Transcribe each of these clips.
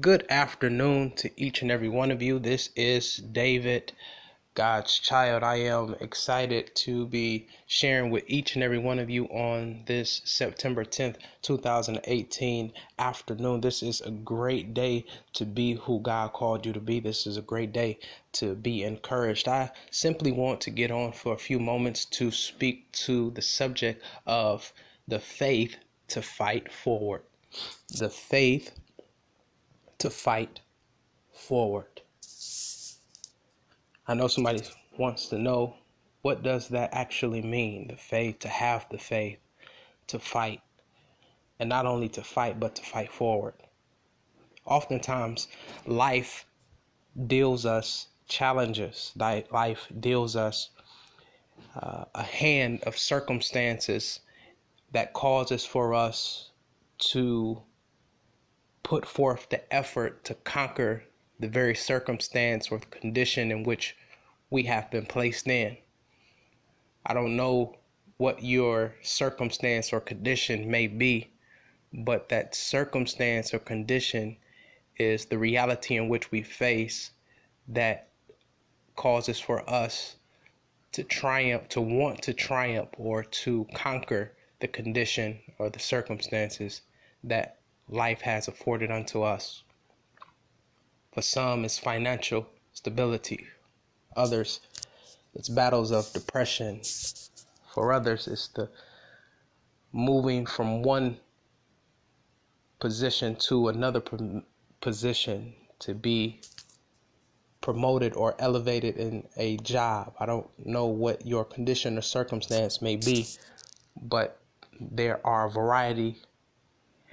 Good afternoon to each and every one of you. This is David, God's child. I am excited to be sharing with each and every one of you on this September 10th, 2018 afternoon. This is a great day to be who God called you to be. This is a great day to be encouraged. I simply want to get on for a few moments to speak to the subject of the faith to fight forward. The faith to fight forward. I know somebody wants to know what does that actually mean? The faith to have the faith to fight and not only to fight but to fight forward. Oftentimes life deals us challenges. Life deals us uh, a hand of circumstances that causes for us to put forth the effort to conquer the very circumstance or condition in which we have been placed in. I don't know what your circumstance or condition may be, but that circumstance or condition is the reality in which we face that causes for us to triumph, to want to triumph, or to conquer the condition or the circumstances that life has afforded unto us. For some, it's financial stability. Others, it's battles of depression. For others, it's the moving from one position to another position to be promoted or elevated in a job. I don't know what your condition or circumstance may be, but there are a variety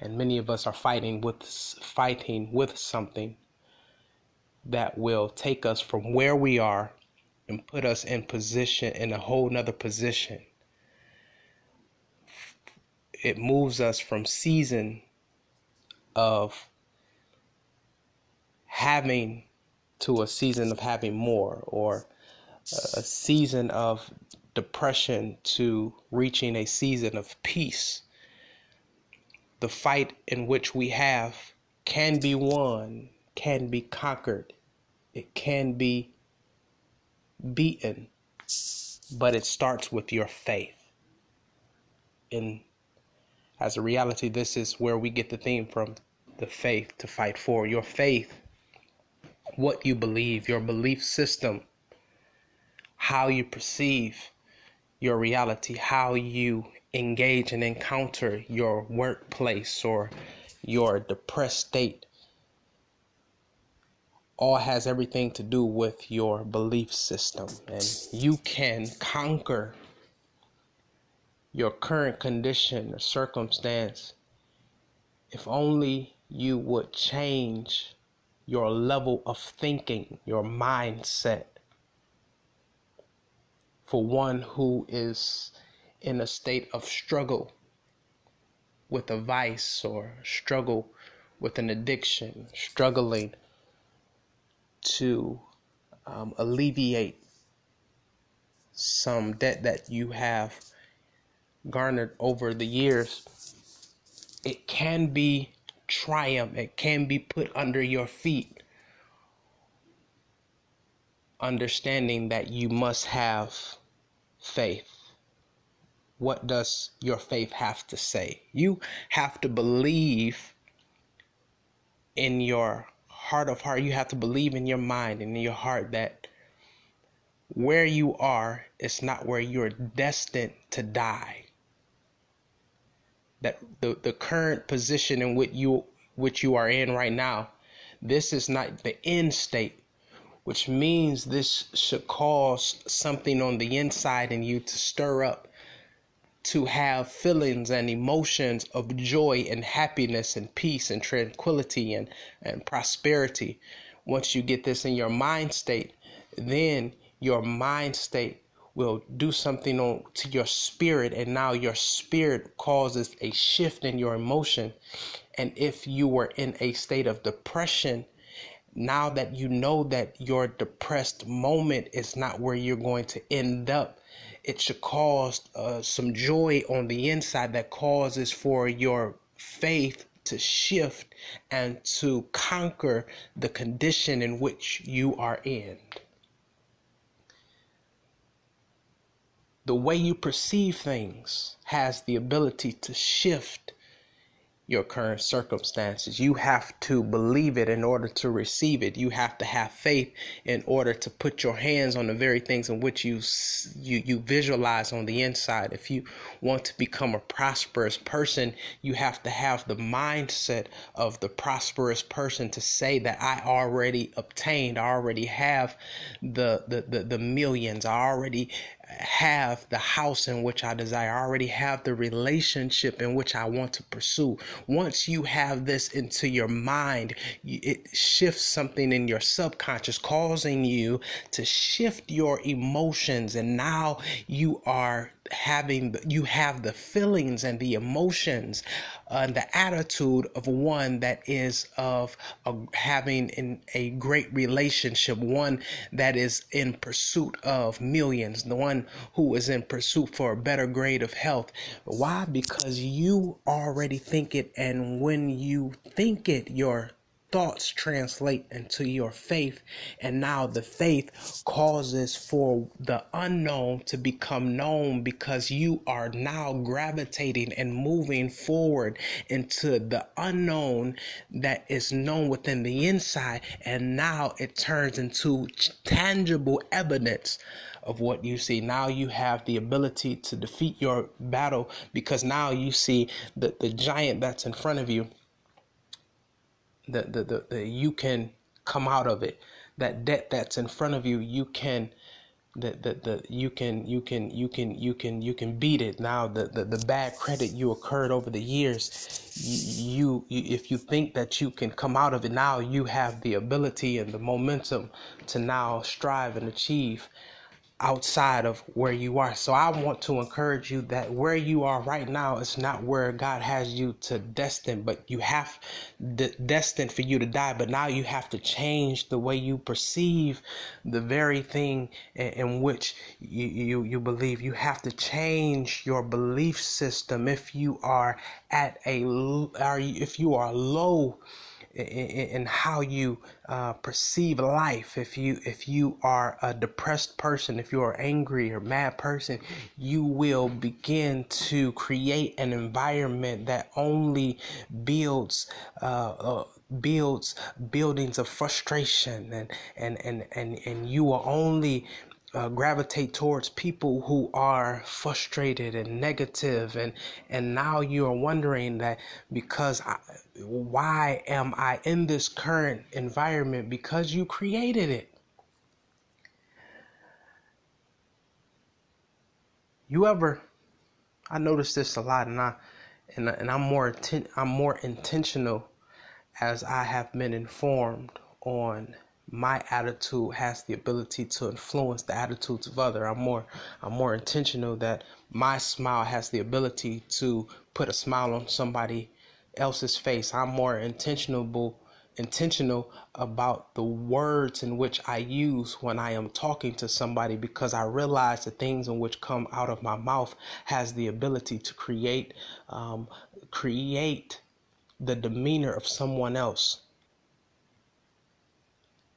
and many of us are fighting with fighting with something that will take us from where we are and put us in position in a whole nother position. It moves us from season of having to a season of having more or a season of depression to reaching a season of peace the fight in which we have can be won, can be conquered, it can be beaten, but it starts with your faith. And as a reality, this is where we get the theme from the faith to fight for. Your faith, what you believe, your belief system, how you perceive your reality, how you engage and encounter your workplace or your depressed state all has everything to do with your belief system and you can conquer your current condition or circumstance if only you would change your level of thinking, your mindset. For one who is in a state of struggle with a vice or struggle with an addiction, struggling to um, alleviate some debt that you have garnered over the years, it can be triumph, it can be put under your feet. Understanding that you must have faith what does your faith have to say? You have to believe in your heart of heart. You have to believe in your mind and in your heart that where you are is not where you're destined to die. That the, the current position in which you which you are in right now, this is not the end state, which means this should cause something on the inside in you to stir up to have feelings and emotions of joy and happiness and peace and tranquility and, and prosperity. Once you get this in your mind state, then your mind state will do something on to your spirit and now your spirit causes a shift in your emotion and if you were in a state of depression now that you know that your depressed moment is not where you're going to end up it should cause uh, some joy on the inside that causes for your faith to shift and to conquer the condition in which you are in. The way you perceive things has the ability to shift your current circumstances. You have to believe it in order to receive it. You have to have faith in order to put your hands on the very things in which you you you visualize on the inside. If you want to become a prosperous person, you have to have the mindset of the prosperous person to say that I already obtained, I already have the the the, the millions, I already have the house in which I desire. I already have the relationship in which I want to pursue. Once you have this into your mind, it shifts something in your subconscious, causing you to shift your emotions. And now you are having, you have the feelings and the emotions uh, the attitude of one that is of a, having in a great relationship, one that is in pursuit of millions, the one who is in pursuit for a better grade of health. Why? Because you already think it, and when you think it, your thoughts translate into your faith and now the faith causes for the unknown to become known because you are now gravitating and moving forward into the unknown that is known within the inside and now it turns into tangible evidence of what you see. Now you have the ability to defeat your battle because now you see that the giant that's in front of you the, the, the, the you can come out of it. That debt that's in front of you you can that the, the you can you can you can you can you can beat it. Now the, the the bad credit you occurred over the years you, you if you think that you can come out of it now you have the ability and the momentum to now strive and achieve outside of where you are. So I want to encourage you that where you are right now is not where God has you to destine, but you have the destined for you to die. But now you have to change the way you perceive the very thing in, in which you, you you believe. You have to change your belief system if you are at a are if you are low in, how you uh, perceive life. If you if you are a depressed person, if you are angry or mad person, you will begin to create an environment that only builds uh, uh, builds buildings of frustration and and and and, and you will only uh, gravitate towards people who are frustrated and negative and and now you are wondering that because I, why am I in this current environment? Because you created it. You ever I notice this a lot and I and, and I'm more I'm more intentional as I have been informed on my attitude has the ability to influence the attitudes of other. I'm more I'm more intentional that my smile has the ability to put a smile on somebody else's face. I'm more intentional intentional about the words in which I use when I am talking to somebody because I realize the things in which come out of my mouth has the ability to create um, create the demeanor of someone else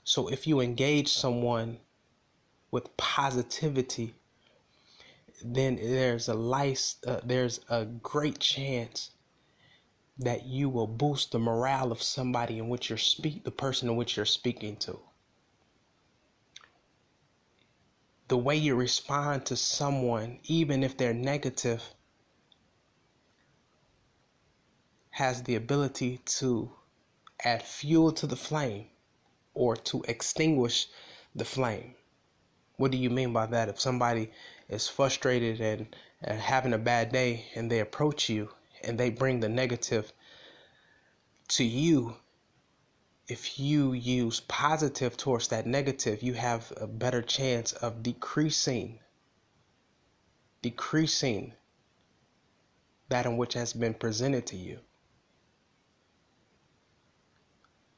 so if you engage someone with positivity, then there's a lice, uh, there's a great chance that you will boost the morale of somebody in which you're speak the person in which you're speaking to. The way you respond to someone, even if they're negative, has the ability to add fuel to the flame or to extinguish the flame. What do you mean by that? If somebody is frustrated and, and having a bad day and they approach you and they bring the negative to you, if you use positive towards that negative, you have a better chance of decreasing decreasing that in which has been presented to you.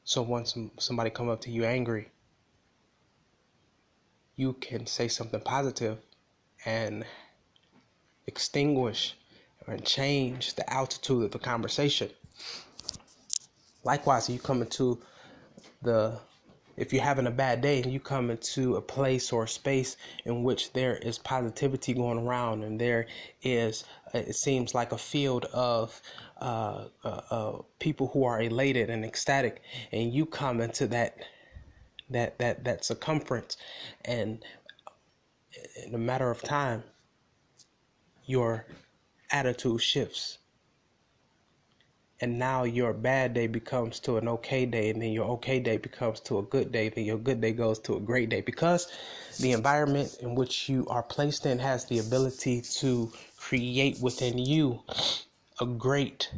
So once somebody come up to you angry, you can say something positive and extinguish and change the altitude of the conversation. Likewise, you come into the if you're having a bad day and you come into a place or a space in which there is positivity going around and there is it seems like a field of uh, uh, uh, people who are elated and ecstatic and you come into that that that that circumference and in a matter of time your attitude shifts and now your bad day becomes to an okay day and then your okay day becomes to a good day then your good day goes to a great day. Because the environment in which you are placed in has the ability to create within you a great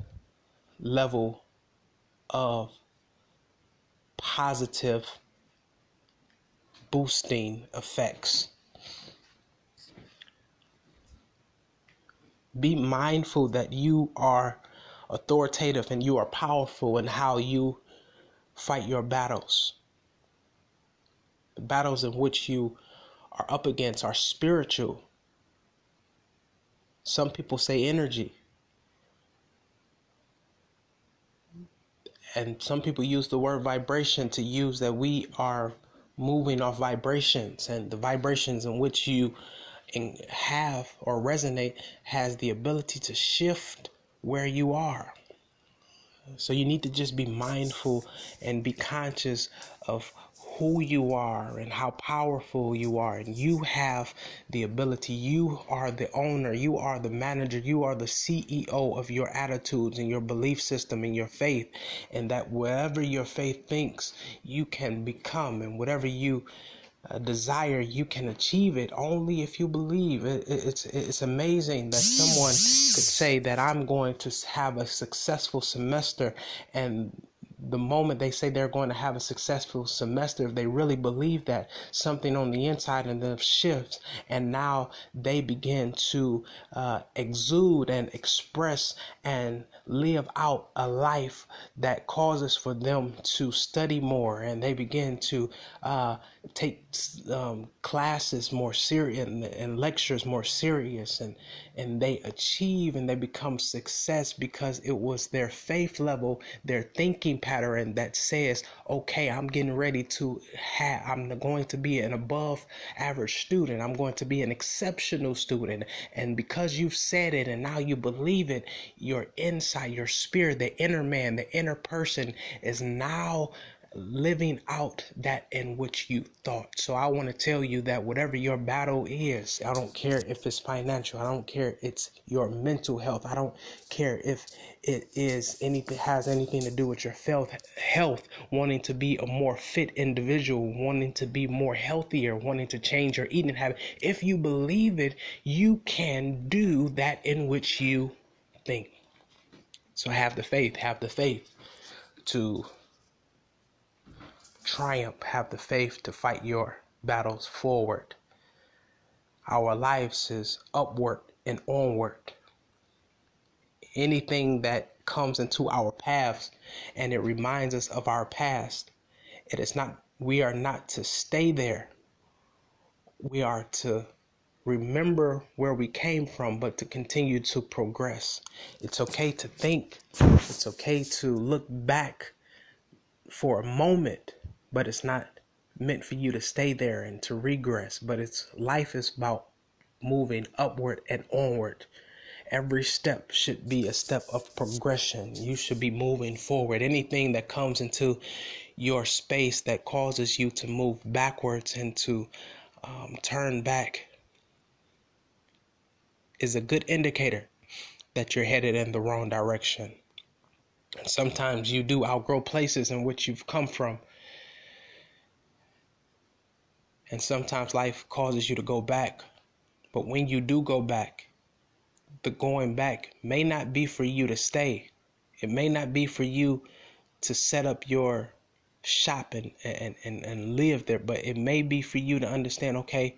level of positive boosting effects. Be mindful that you are authoritative and you are powerful in how you fight your battles. The battles in which you are up against are spiritual. Some people say energy. And some people use the word vibration to use that we are moving off vibrations and the vibrations in which you have or resonate has the ability to shift where you are. So you need to just be mindful and be conscious of who you are and how powerful you are. And you have the ability, you are the owner, you are the manager, you are the CEO of your attitudes and your belief system and your faith. And that wherever your faith thinks, you can become, and whatever you uh, desire, you can achieve it only if you believe. It, it, it's it's amazing that someone could say that I'm going to have a successful semester and the moment they say they're going to have a successful semester, if they really believe that something on the inside of them shifts, and now they begin to uh, exude and express and live out a life that causes for them to study more, and they begin to uh, take um, classes more serious and, and lectures more serious, and and they achieve and they become success because it was their faith level, their thinking pattern that says, okay, I'm getting ready to have, I'm going to be an above average student. I'm going to be an exceptional student. And because you've said it and now you believe it, your inside, your spirit, the inner man, the inner person is now living out that in which you thought. So I want to tell you that whatever your battle is, I don't care if it's financial, I don't care it's your mental health, I don't care if it is anything has anything to do with your health health, wanting to be a more fit individual, wanting to be more healthier, wanting to change your eating habit. If you believe it, you can do that in which you think. So have the faith, have the faith to triumph, have the faith to fight your battles forward. Our lives is upward and onward. Anything that comes into our paths and it reminds us of our past, it is not we are not to stay there. We are to remember where we came from, but to continue to progress. It's okay to think, it's okay to look back for a moment but it's not meant for you to stay there and to regress but it's life is about moving upward and onward. Every step should be a step of progression. You should be moving forward. Anything that comes into your space that causes you to move backwards and to um, turn back is a good indicator that you're headed in the wrong direction. Sometimes you do outgrow places in which you've come from and sometimes life causes you to go back. But when you do go back, the going back may not be for you to stay. It may not be for you to set up your shop and, and, and, and live there, but it may be for you to understand, okay,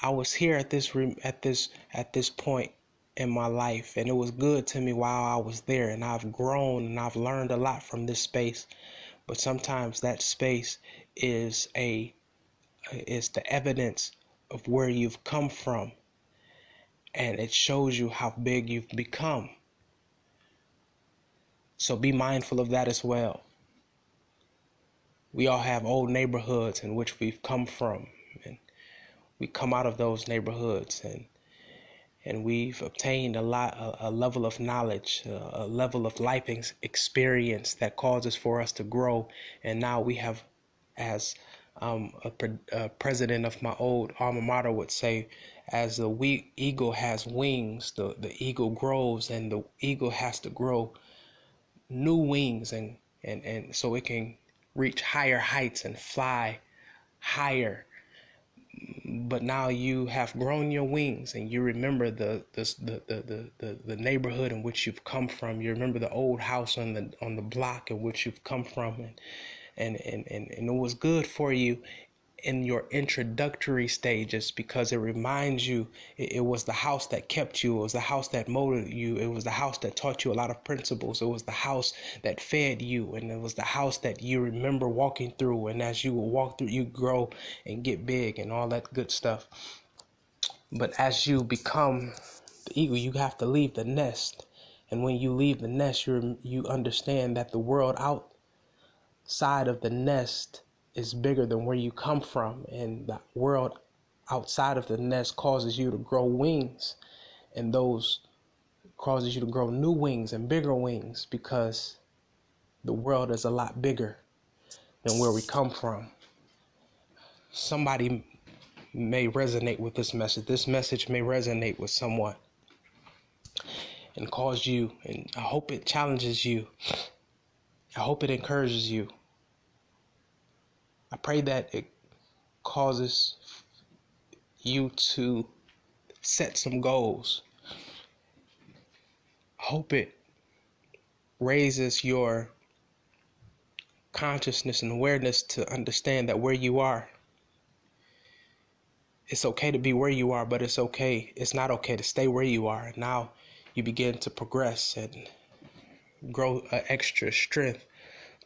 I was here at this at this at this point in my life and it was good to me while I was there and I've grown and I've learned a lot from this space. But sometimes that space is a is the evidence of where you've come from and it shows you how big you've become. So be mindful of that as well. We all have old neighborhoods in which we've come from, and we come out of those neighborhoods and and we've obtained a lot a, a level of knowledge a, a level of life ex- experience that causes for us to grow and now we have as um, a, a, president of my old alma mater would say as the we, eagle has wings the, the eagle grows and the eagle has to grow new wings and, and, and so it can reach higher heights and fly higher. But now you have grown your wings and you remember the the, the the, the, the, neighborhood in which you've come from. You remember the old house on the on the block in which you've come from and and and, and, and it was good for you in your introductory stages because it reminds you it, it, was the house that kept you it was the house that molded you it was the house that taught you a lot of principles it was the house that fed you and it was the house that you remember walking through and as you walk through you grow and get big and all that good stuff. But as you become the eagle you have to leave the nest and when you leave the nest you you understand that the world outside of the nest is bigger than where you come from, and the world outside of the nest causes you to grow wings, and those causes you to grow new wings and bigger wings because the world is a lot bigger than where we come from. Somebody may resonate with this message. This message may resonate with someone and cause you, and I hope it challenges you. I hope it encourages you. I pray that it causes you to set some goals. Hope it raises your consciousness and awareness to understand that where you are, it's okay to be where you are, but it's okay, it's not okay to stay where you are. Now you begin to progress and grow extra strength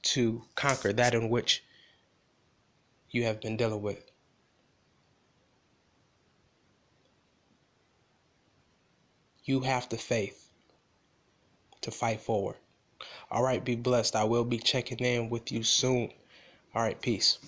to conquer that in which you have been dealing with. You have the faith to fight forward. All right, be blessed. I will be checking in with you soon. All right, peace.